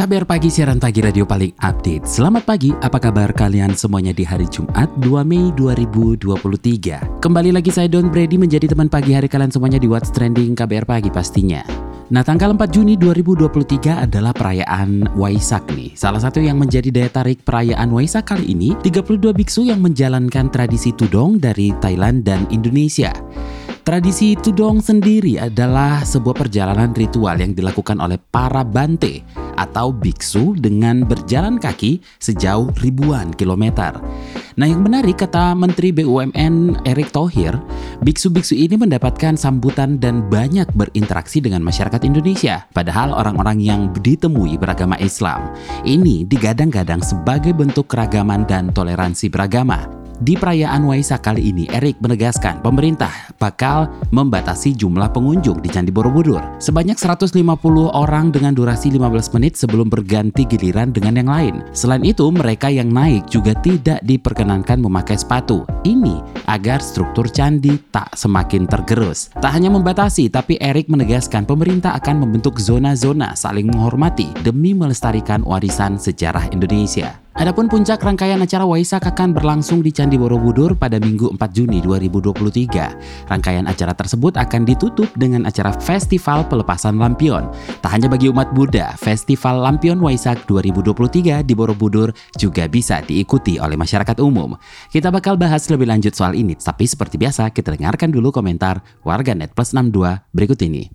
KBR Pagi, siaran pagi radio paling update. Selamat pagi, apa kabar kalian semuanya di hari Jumat 2 Mei 2023. Kembali lagi saya Don Brady menjadi teman pagi hari kalian semuanya di What's Trending KBR Pagi pastinya. Nah, tanggal 4 Juni 2023 adalah perayaan Waisak nih. Salah satu yang menjadi daya tarik perayaan Waisak kali ini, 32 biksu yang menjalankan tradisi tudong dari Thailand dan Indonesia. Tradisi tudong sendiri adalah sebuah perjalanan ritual yang dilakukan oleh para bante atau biksu dengan berjalan kaki sejauh ribuan kilometer. Nah yang menarik kata Menteri BUMN Erick Thohir, biksu-biksu ini mendapatkan sambutan dan banyak berinteraksi dengan masyarakat Indonesia. Padahal orang-orang yang ditemui beragama Islam ini digadang-gadang sebagai bentuk keragaman dan toleransi beragama. Di perayaan Waisak kali ini, Erik menegaskan pemerintah bakal membatasi jumlah pengunjung di Candi Borobudur. Sebanyak 150 orang dengan durasi 15 menit sebelum berganti giliran dengan yang lain. Selain itu, mereka yang naik juga tidak diperkenankan memakai sepatu. Ini agar struktur candi tak semakin tergerus. Tak hanya membatasi, tapi Erik menegaskan pemerintah akan membentuk zona-zona saling menghormati demi melestarikan warisan sejarah Indonesia. Adapun puncak rangkaian acara Waisak akan berlangsung di Candi Borobudur pada Minggu 4 Juni 2023. Rangkaian acara tersebut akan ditutup dengan acara Festival Pelepasan Lampion. Tak hanya bagi umat Buddha, Festival Lampion Waisak 2023 di Borobudur juga bisa diikuti oleh masyarakat umum. Kita bakal bahas lebih lanjut soal ini, tapi seperti biasa kita dengarkan dulu komentar warga Net Plus 62 berikut ini.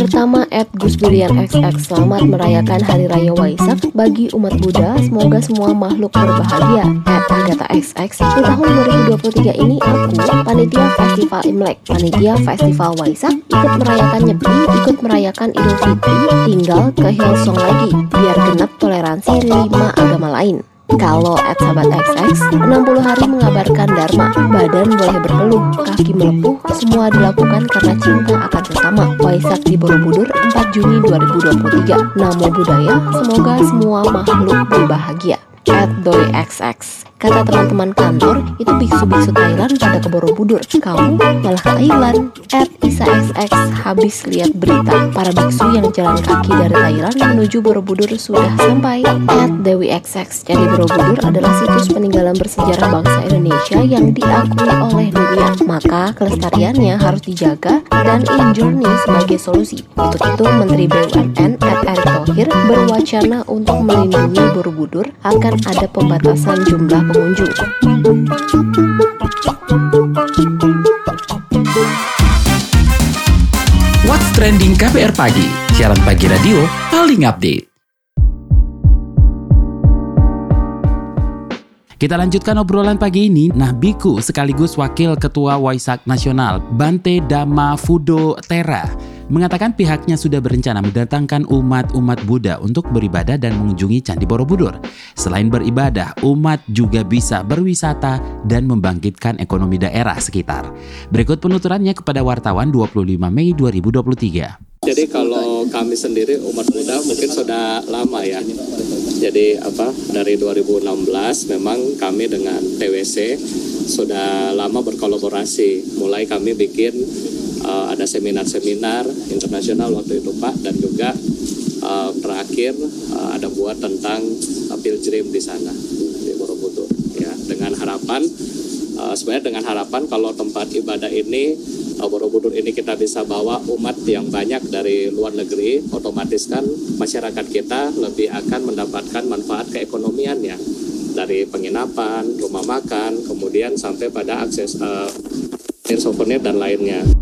Pertama, at Gus Durian XX Selamat merayakan Hari Raya Waisak bagi umat Buddha. Semoga semua makhluk berbahagia. At Agatha XX Di tahun 2023 ini aku, panitia Festival Imlek Panitia Festival Waisak Ikut merayakan Nyepi, ikut merayakan Idul Fitri Tinggal ke Hillsong lagi Biar genap toleransi lima agama lain kalau at sahabat XX, 60 hari mengabarkan Dharma, badan boleh berpeluh, kaki melepuh, semua dilakukan karena cinta akan sesama. Waisak di Borobudur 4 Juni 2023. Namo Buddhaya, semoga semua makhluk berbahagia. At Doi XX Kata teman-teman kantor, itu biksu-biksu Thailand pada ke Borobudur. Kamu malah Thailand. At Isa XX habis lihat berita. Para biksu yang jalan kaki dari Thailand menuju Borobudur sudah sampai. At Dewi XX Candi Borobudur adalah situs peninggalan bersejarah bangsa Indonesia yang diakui oleh dunia. Maka kelestariannya harus dijaga dan in-journey sebagai solusi. Untuk itu, Menteri BUMN at Erick Thohir berwacana untuk melindungi Borobudur akan ada pembatasan jumlah pengunjung. What's Trending KBR Pagi, siaran pagi radio paling update. Kita lanjutkan obrolan pagi ini. Nah, Biku sekaligus Wakil Ketua Waisak Nasional, Bante Dhamma Fudo Tera, mengatakan pihaknya sudah berencana mendatangkan umat-umat Buddha untuk beribadah dan mengunjungi Candi Borobudur. Selain beribadah, umat juga bisa berwisata dan membangkitkan ekonomi daerah sekitar. Berikut penuturannya kepada wartawan 25 Mei 2023. Jadi kalau kami sendiri umat Buddha mungkin sudah lama ya. Jadi apa dari 2016 memang kami dengan TWC sudah lama berkolaborasi. Mulai kami bikin uh, ada seminar-seminar internasional waktu itu Pak dan juga uh, terakhir uh, ada buat tentang uh, pilgrim di sana di Borobudur ya dengan harapan uh, sebenarnya dengan harapan kalau tempat ibadah ini Borobudur ini kita bisa bawa umat yang banyak dari luar negeri, otomatis kan masyarakat kita lebih akan mendapatkan manfaat keekonomiannya dari penginapan, rumah makan, kemudian sampai pada akses uh, souvenir dan lainnya.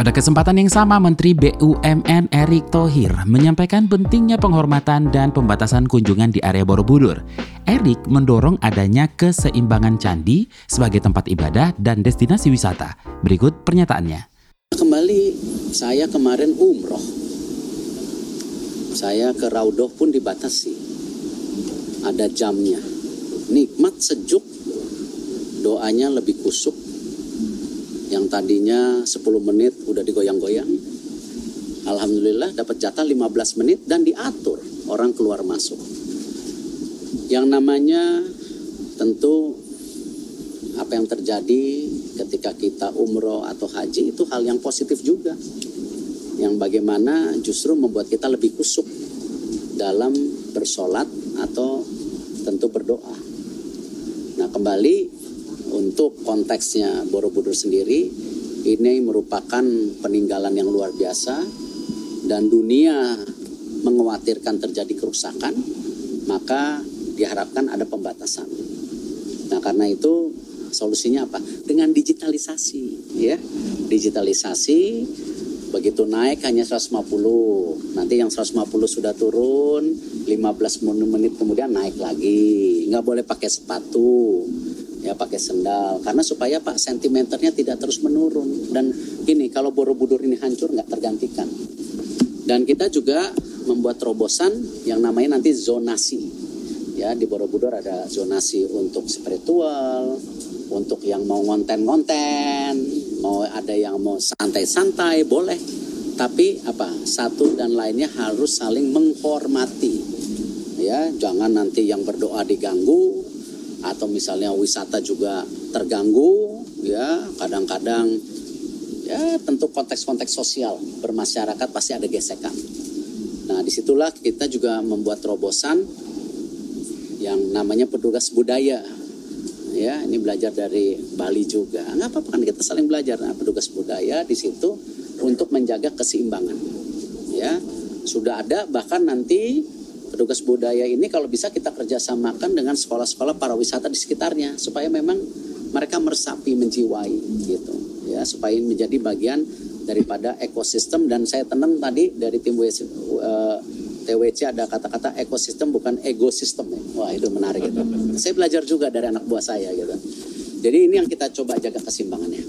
Pada kesempatan yang sama, Menteri BUMN Erick Thohir menyampaikan pentingnya penghormatan dan pembatasan kunjungan di area Borobudur. Erick mendorong adanya keseimbangan candi sebagai tempat ibadah dan destinasi wisata. Berikut pernyataannya. Kembali, saya kemarin umroh. Saya ke Raudoh pun dibatasi. Ada jamnya. Nikmat sejuk, doanya lebih kusuk. Yang tadinya 10 menit udah digoyang-goyang. Alhamdulillah dapat jatah 15 menit dan diatur orang keluar masuk. Yang namanya tentu apa yang terjadi ketika kita umroh atau haji itu hal yang positif juga yang bagaimana justru membuat kita lebih kusuk dalam bersolat atau tentu berdoa. Nah kembali untuk konteksnya Borobudur sendiri ini merupakan peninggalan yang luar biasa dan dunia mengkhawatirkan terjadi kerusakan maka diharapkan ada pembatasan. Nah karena itu solusinya apa? Dengan digitalisasi ya. Digitalisasi begitu naik hanya 150 nanti yang 150 sudah turun 15 menit kemudian naik lagi nggak boleh pakai sepatu ya pakai sendal karena supaya pak sentimeternya tidak terus menurun dan gini kalau Borobudur ini hancur nggak tergantikan dan kita juga membuat terobosan yang namanya nanti zonasi ya di Borobudur ada zonasi untuk spiritual untuk yang mau ngonten-ngonten, mau ada yang mau santai-santai boleh. Tapi apa? Satu dan lainnya harus saling menghormati. Ya, jangan nanti yang berdoa diganggu atau misalnya wisata juga terganggu, ya. Kadang-kadang ya tentu konteks-konteks sosial bermasyarakat pasti ada gesekan. Nah, di situlah kita juga membuat terobosan yang namanya petugas budaya ya ini belajar dari Bali juga nggak apa-apa kan kita saling belajar nah, petugas budaya di situ untuk menjaga keseimbangan ya sudah ada bahkan nanti petugas budaya ini kalau bisa kita kerjasamakan dengan sekolah-sekolah para wisata di sekitarnya supaya memang mereka meresapi menjiwai gitu ya supaya menjadi bagian daripada ekosistem dan saya tenang tadi dari tim WC, uh, TWC ada kata-kata ekosistem bukan ekosistem ya. Wah itu menarik itu. Saya belajar juga dari anak buah saya gitu. Jadi ini yang kita coba jaga keseimbangannya.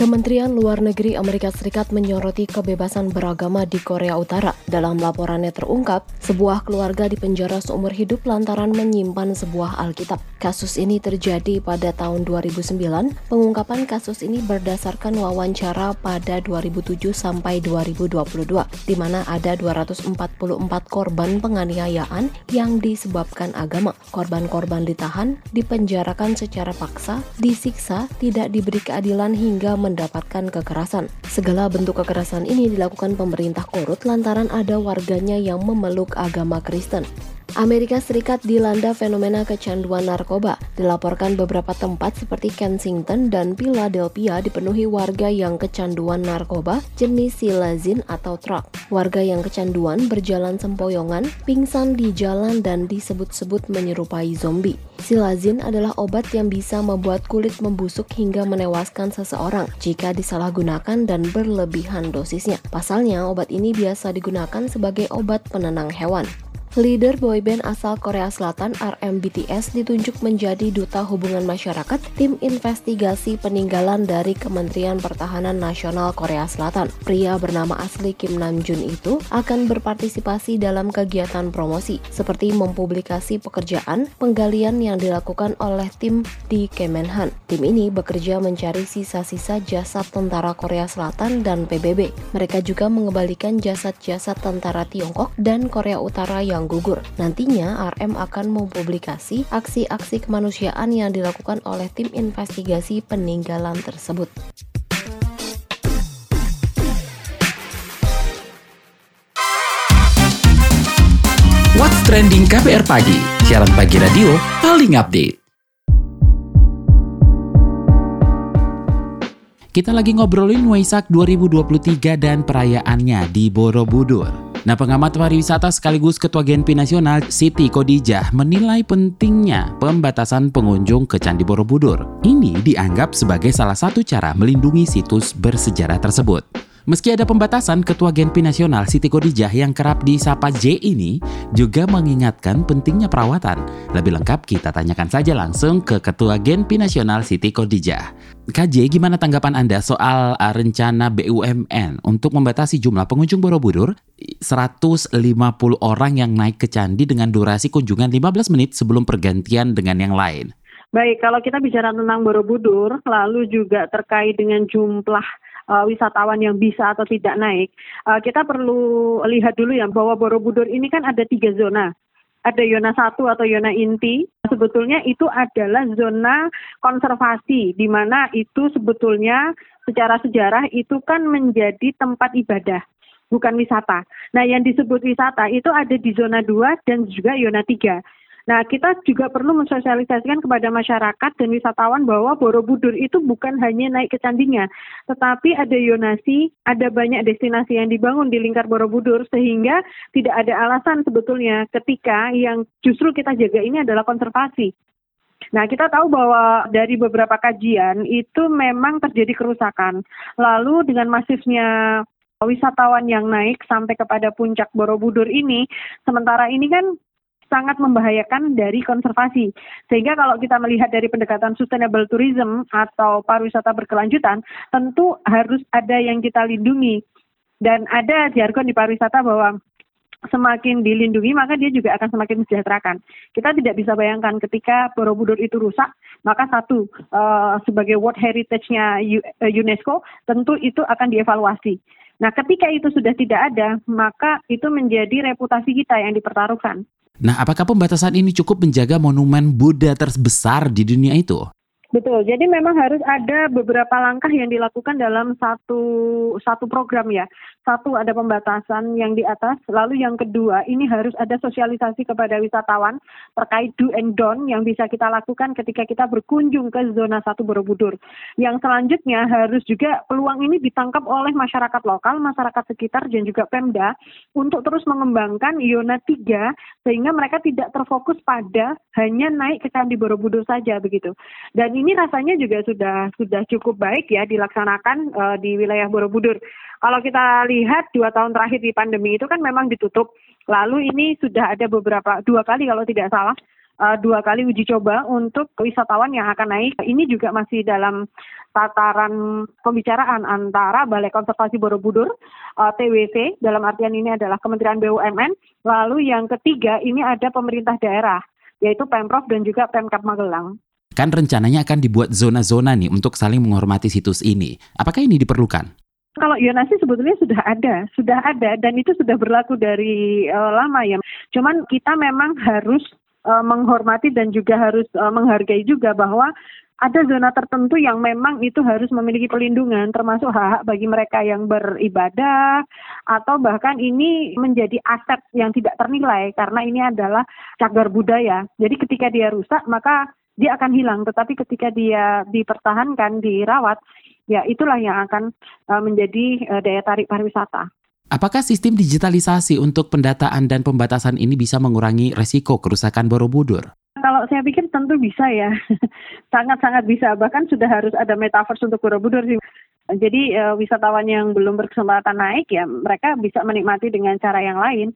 Kementerian Luar Negeri Amerika Serikat menyoroti kebebasan beragama di Korea Utara. Dalam laporannya terungkap, sebuah keluarga di penjara seumur hidup lantaran menyimpan sebuah Alkitab. Kasus ini terjadi pada tahun 2009. Pengungkapan kasus ini berdasarkan wawancara pada 2007 sampai 2022, di mana ada 244 korban penganiayaan yang disebabkan agama. Korban-korban ditahan, dipenjarakan secara paksa, disiksa, tidak diberi keadilan hingga mendapatkan kekerasan. Segala bentuk kekerasan ini dilakukan pemerintah Korut lantaran ada warganya yang memeluk agama Kristen. Amerika Serikat dilanda fenomena kecanduan narkoba. Dilaporkan beberapa tempat seperti Kensington dan Philadelphia dipenuhi warga yang kecanduan narkoba jenis silazin atau truk. Warga yang kecanduan berjalan sempoyongan, pingsan di jalan dan disebut-sebut menyerupai zombie. Silazin adalah obat yang bisa membuat kulit membusuk hingga menewaskan seseorang jika disalahgunakan dan berlebihan dosisnya. Pasalnya, obat ini biasa digunakan sebagai obat penenang hewan. Leader boyband asal Korea Selatan RMBTS ditunjuk menjadi duta hubungan masyarakat tim investigasi peninggalan dari Kementerian Pertahanan Nasional Korea Selatan. Pria bernama asli Kim Namjoon itu akan berpartisipasi dalam kegiatan promosi seperti mempublikasi pekerjaan penggalian yang dilakukan oleh tim di Kemenhan. Tim ini bekerja mencari sisa-sisa jasad tentara Korea Selatan dan PBB. Mereka juga mengembalikan jasad-jasad tentara Tiongkok dan Korea Utara yang yang gugur. Nantinya RM akan mempublikasi aksi-aksi kemanusiaan yang dilakukan oleh tim investigasi peninggalan tersebut. What's Trending KPR Pagi, siaran pagi radio paling update. Kita lagi ngobrolin Waisak 2023 dan perayaannya di Borobudur. Nah, pengamat pariwisata sekaligus Ketua Genpi Nasional Siti Kodijah menilai pentingnya pembatasan pengunjung ke Candi Borobudur. Ini dianggap sebagai salah satu cara melindungi situs bersejarah tersebut. Meski ada pembatasan, Ketua Genpi Nasional Siti Kodijah yang kerap disapa J ini juga mengingatkan pentingnya perawatan. Lebih lengkap kita tanyakan saja langsung ke Ketua Genpi Nasional Siti Kodijah. KJ, gimana tanggapan Anda soal uh, rencana BUMN untuk membatasi jumlah pengunjung Borobudur 150 orang yang naik ke candi dengan durasi kunjungan 15 menit sebelum pergantian dengan yang lain? Baik, kalau kita bicara tentang Borobudur, lalu juga terkait dengan jumlah uh, wisatawan yang bisa atau tidak naik, uh, kita perlu lihat dulu ya bahwa Borobudur ini kan ada tiga zona. Ada zona satu atau zona inti. Sebetulnya itu adalah zona konservasi, di mana itu sebetulnya secara sejarah itu kan menjadi tempat ibadah bukan wisata. Nah, yang disebut wisata itu ada di zona 2 dan juga zona 3. Nah, kita juga perlu mensosialisasikan kepada masyarakat dan wisatawan bahwa Borobudur itu bukan hanya naik ke candinya, tetapi ada yonasi, ada banyak destinasi yang dibangun di lingkar Borobudur sehingga tidak ada alasan sebetulnya ketika yang justru kita jaga ini adalah konservasi. Nah, kita tahu bahwa dari beberapa kajian itu memang terjadi kerusakan. Lalu dengan masifnya wisatawan yang naik sampai kepada puncak Borobudur ini, sementara ini kan sangat membahayakan dari konservasi. Sehingga kalau kita melihat dari pendekatan sustainable tourism atau pariwisata berkelanjutan, tentu harus ada yang kita lindungi. Dan ada jargon di pariwisata bahwa semakin dilindungi maka dia juga akan semakin mensejahterakan. Kita tidak bisa bayangkan ketika Borobudur itu rusak, maka satu uh, sebagai World Heritage-nya eh, UNESCO tentu itu akan dievaluasi. Nah, ketika itu sudah tidak ada, maka itu menjadi reputasi kita yang dipertaruhkan. Nah, apakah pembatasan ini cukup menjaga monumen Buddha terbesar di dunia itu? Betul. Jadi memang harus ada beberapa langkah yang dilakukan dalam satu satu program ya. Satu ada pembatasan yang di atas, lalu yang kedua ini harus ada sosialisasi kepada wisatawan terkait do and don't yang bisa kita lakukan ketika kita berkunjung ke zona satu Borobudur. Yang selanjutnya harus juga peluang ini ditangkap oleh masyarakat lokal, masyarakat sekitar dan juga Pemda untuk terus mengembangkan Iona 3 sehingga mereka tidak terfokus pada hanya naik ke Candi Borobudur saja begitu. Dan ini rasanya juga sudah sudah cukup baik ya dilaksanakan uh, di wilayah Borobudur. Kalau kita lihat dua tahun terakhir di pandemi itu kan memang ditutup. Lalu ini sudah ada beberapa dua kali kalau tidak salah uh, dua kali uji coba untuk wisatawan yang akan naik. Ini juga masih dalam tataran pembicaraan antara Balai Konservasi Borobudur, uh, TWC, dalam artian ini adalah Kementerian BUMN. Lalu yang ketiga ini ada pemerintah daerah, yaitu Pemprov dan juga Pemkap Magelang. Kan rencananya akan dibuat zona-zona nih untuk saling menghormati situs ini. Apakah ini diperlukan? Kalau Yonasi sebetulnya sudah ada, sudah ada dan itu sudah berlaku dari uh, lama ya. Cuman kita memang harus uh, menghormati dan juga harus uh, menghargai juga bahwa ada zona tertentu yang memang itu harus memiliki pelindungan termasuk hak-hak bagi mereka yang beribadah atau bahkan ini menjadi aset yang tidak ternilai karena ini adalah cagar budaya. Jadi ketika dia rusak maka dia akan hilang tetapi ketika dia dipertahankan, dirawat ya itulah yang akan uh, menjadi uh, daya tarik pariwisata. Apakah sistem digitalisasi untuk pendataan dan pembatasan ini bisa mengurangi resiko kerusakan Borobudur? Kalau saya pikir tentu bisa ya, sangat-sangat bisa. Bahkan sudah harus ada metaverse untuk Borobudur sih. Jadi uh, wisatawan yang belum berkesempatan naik ya mereka bisa menikmati dengan cara yang lain.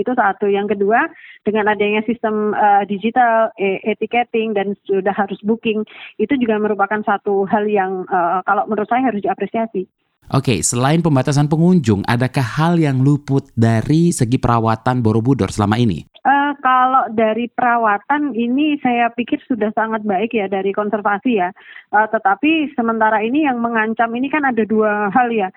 Itu satu. Yang kedua, dengan adanya sistem uh, digital, e etiketing dan sudah harus booking, itu juga merupakan satu hal yang uh, kalau menurut saya harus diapresiasi. Oke, selain pembatasan pengunjung, adakah hal yang luput dari segi perawatan Borobudur selama ini? Uh, kalau dari perawatan ini saya pikir sudah sangat baik ya dari konservasi ya. Uh, tetapi sementara ini yang mengancam ini kan ada dua hal ya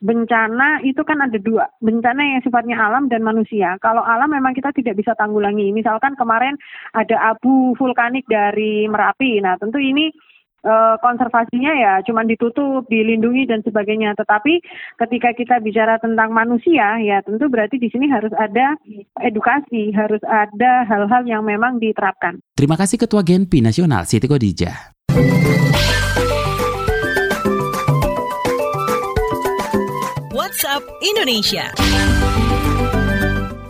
bencana itu kan ada dua, bencana yang sifatnya alam dan manusia. Kalau alam memang kita tidak bisa tanggulangi. Misalkan kemarin ada abu vulkanik dari Merapi. Nah, tentu ini e, konservasinya ya cuma ditutup, dilindungi dan sebagainya. Tetapi ketika kita bicara tentang manusia, ya tentu berarti di sini harus ada edukasi, harus ada hal-hal yang memang diterapkan. Terima kasih Ketua Genpi Nasional Siti Kodijah. WhatsApp Indonesia.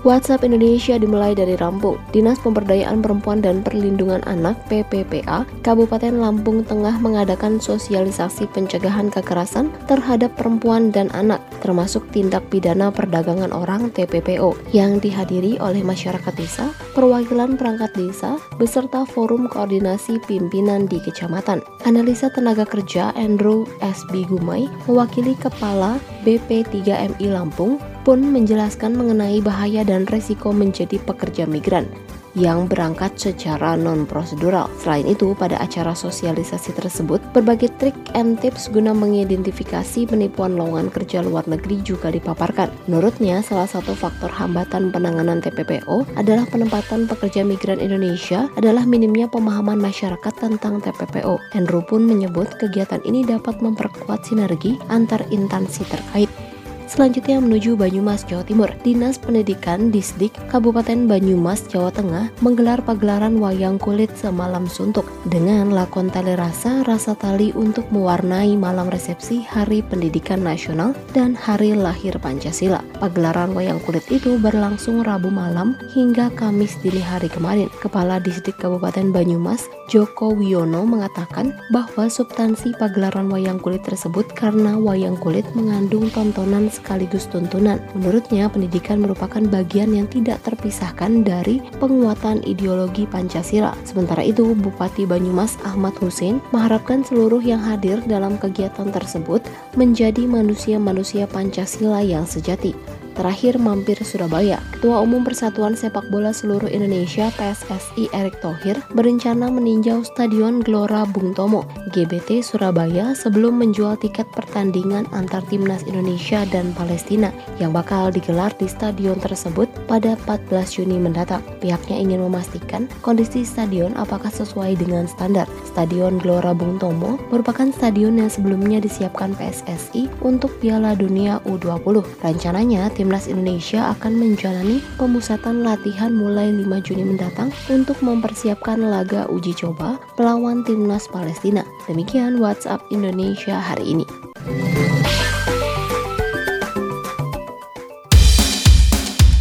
WhatsApp Indonesia dimulai dari Lampung. Dinas Pemberdayaan Perempuan dan Perlindungan Anak PPPA Kabupaten Lampung Tengah mengadakan sosialisasi pencegahan kekerasan terhadap perempuan dan anak, termasuk tindak pidana perdagangan orang TPPO, yang dihadiri oleh masyarakat desa, perwakilan perangkat desa, beserta forum koordinasi pimpinan di kecamatan. Analisa tenaga kerja Andrew SB Gumai, mewakili Kepala BP3MI Lampung, pun menjelaskan mengenai bahaya dan resiko menjadi pekerja migran yang berangkat secara non-prosedural. Selain itu, pada acara sosialisasi tersebut, berbagai trik and tips guna mengidentifikasi penipuan lowongan kerja luar negeri juga dipaparkan. Menurutnya, salah satu faktor hambatan penanganan TPPO adalah penempatan pekerja migran Indonesia adalah minimnya pemahaman masyarakat tentang TPPO. Andrew pun menyebut kegiatan ini dapat memperkuat sinergi antar instansi terkait. Selanjutnya menuju Banyumas, Jawa Timur. Dinas Pendidikan Disdik Kabupaten Banyumas, Jawa Tengah menggelar pagelaran wayang kulit semalam suntuk dengan lakon tali rasa rasa tali untuk mewarnai malam resepsi Hari Pendidikan Nasional dan Hari Lahir Pancasila. Pagelaran wayang kulit itu berlangsung Rabu malam hingga Kamis dini hari kemarin. Kepala Disdik Kabupaten Banyumas, Joko Wiono mengatakan bahwa substansi pagelaran wayang kulit tersebut karena wayang kulit mengandung tontonan sekaligus tuntunan. Menurutnya, pendidikan merupakan bagian yang tidak terpisahkan dari penguatan ideologi Pancasila. Sementara itu, Bupati Banyumas Ahmad Hussein mengharapkan seluruh yang hadir dalam kegiatan tersebut menjadi manusia-manusia Pancasila yang sejati. Terakhir mampir Surabaya. Ketua Umum Persatuan Sepak Bola Seluruh Indonesia PSSI Erick Thohir berencana meninjau Stadion Gelora Bung Tomo GBT Surabaya sebelum menjual tiket pertandingan antar timnas Indonesia dan Palestina yang bakal digelar di stadion tersebut pada 14 Juni mendatang. Pihaknya ingin memastikan kondisi stadion apakah sesuai dengan standar. Stadion Gelora Bung Tomo merupakan stadion yang sebelumnya disiapkan PSSI untuk Piala Dunia U20. Rencananya tim Timnas Indonesia akan menjalani pemusatan latihan mulai 5 Juni mendatang untuk mempersiapkan laga uji coba melawan Timnas Palestina. Demikian WhatsApp Indonesia hari ini.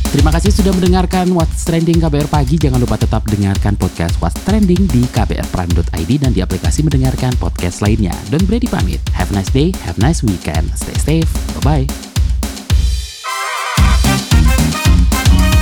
Terima kasih sudah mendengarkan What's Trending KBR Pagi. Jangan lupa tetap dengarkan podcast What's Trending di kbrprime.id dan di aplikasi mendengarkan podcast lainnya. Don't Brady pamit. Have a nice day, have a nice weekend. Stay safe. Bye-bye.